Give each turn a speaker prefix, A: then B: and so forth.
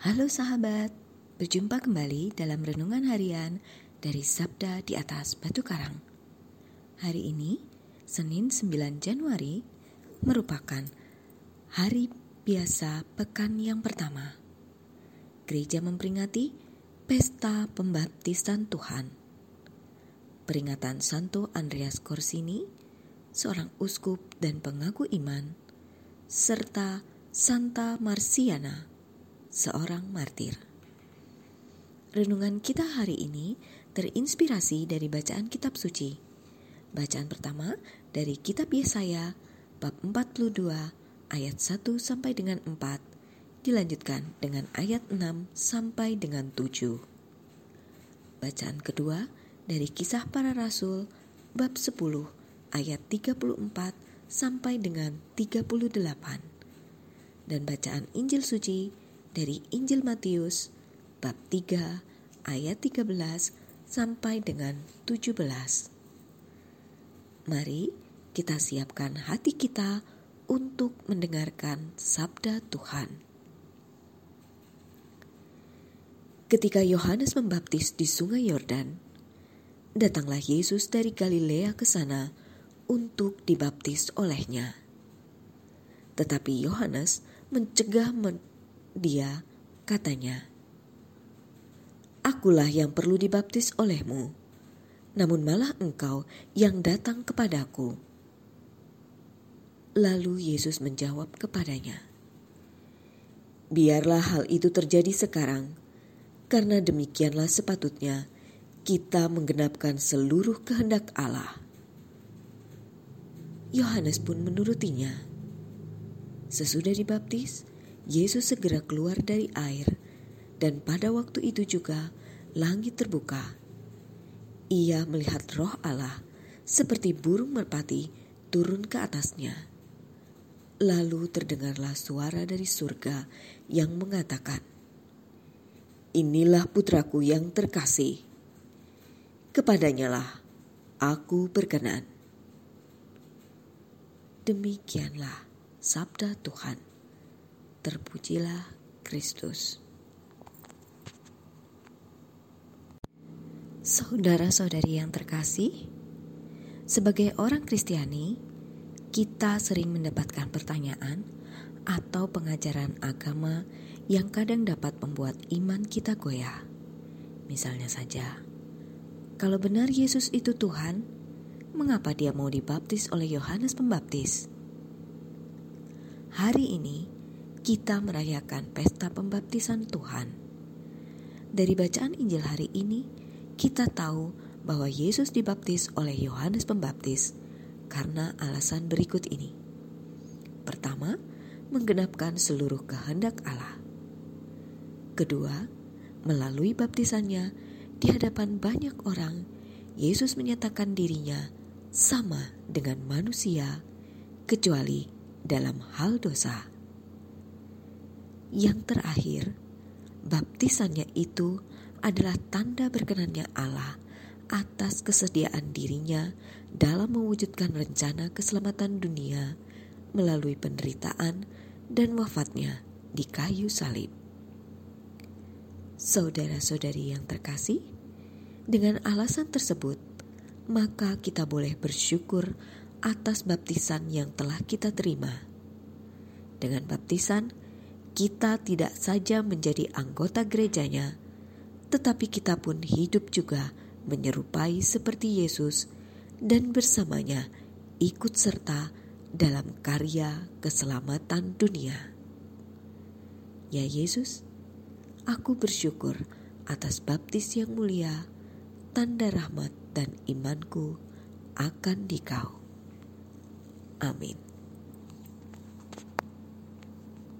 A: Halo sahabat, berjumpa kembali dalam renungan harian dari Sabda di atas Batu Karang. Hari ini, Senin 9 Januari, merupakan hari biasa pekan yang pertama. Gereja memperingati Pesta Pembaptisan Tuhan. Peringatan Santo Andreas Corsini, seorang uskup dan pengaku iman, serta Santa Marciana, seorang martir. Renungan kita hari ini terinspirasi dari bacaan kitab suci. Bacaan pertama dari kitab Yesaya bab 42 ayat 1 sampai dengan 4 dilanjutkan dengan ayat 6 sampai dengan 7. Bacaan kedua dari kisah para rasul bab 10 ayat 34 sampai dengan 38. Dan bacaan Injil suci dari Injil Matius bab 3 ayat 13 sampai dengan 17. Mari kita siapkan hati kita untuk mendengarkan sabda Tuhan. Ketika Yohanes membaptis di Sungai Yordan, datanglah Yesus dari Galilea ke sana untuk dibaptis olehnya. Tetapi Yohanes mencegah dia, katanya, Akulah yang perlu dibaptis olehmu, namun malah engkau yang datang kepadaku. Lalu Yesus menjawab kepadanya, Biarlah hal itu terjadi sekarang, karena demikianlah sepatutnya kita menggenapkan seluruh kehendak Allah. Yohanes pun menurutinya. Sesudah dibaptis, Yesus segera keluar dari air, dan pada waktu itu juga langit terbuka. Ia melihat Roh Allah seperti burung merpati turun ke atasnya. Lalu terdengarlah suara dari surga yang mengatakan, "Inilah putraku yang terkasih, kepadanyalah aku berkenan." Demikianlah sabda Tuhan. Terpujilah Kristus. Saudara-saudari yang terkasih, sebagai orang Kristiani, kita sering mendapatkan pertanyaan atau pengajaran agama yang kadang dapat membuat iman kita goyah. Misalnya saja, kalau benar Yesus itu Tuhan, mengapa dia mau dibaptis oleh Yohanes Pembaptis? Hari ini, kita merayakan pesta pembaptisan Tuhan. Dari bacaan Injil hari ini, kita tahu bahwa Yesus dibaptis oleh Yohanes Pembaptis karena alasan berikut ini. Pertama, menggenapkan seluruh kehendak Allah. Kedua, melalui baptisannya di hadapan banyak orang, Yesus menyatakan dirinya sama dengan manusia, kecuali dalam hal dosa. Yang terakhir, baptisannya itu adalah tanda berkenannya Allah atas kesediaan dirinya dalam mewujudkan rencana keselamatan dunia melalui penderitaan dan wafatnya di kayu salib. Saudara-saudari yang terkasih, dengan alasan tersebut, maka kita boleh bersyukur atas baptisan yang telah kita terima. Dengan baptisan, kita tidak saja menjadi anggota gerejanya, tetapi kita pun hidup juga menyerupai seperti Yesus dan bersamanya ikut serta dalam karya keselamatan dunia. Ya Yesus, aku bersyukur atas baptis yang mulia, tanda rahmat dan imanku akan dikau. Amin.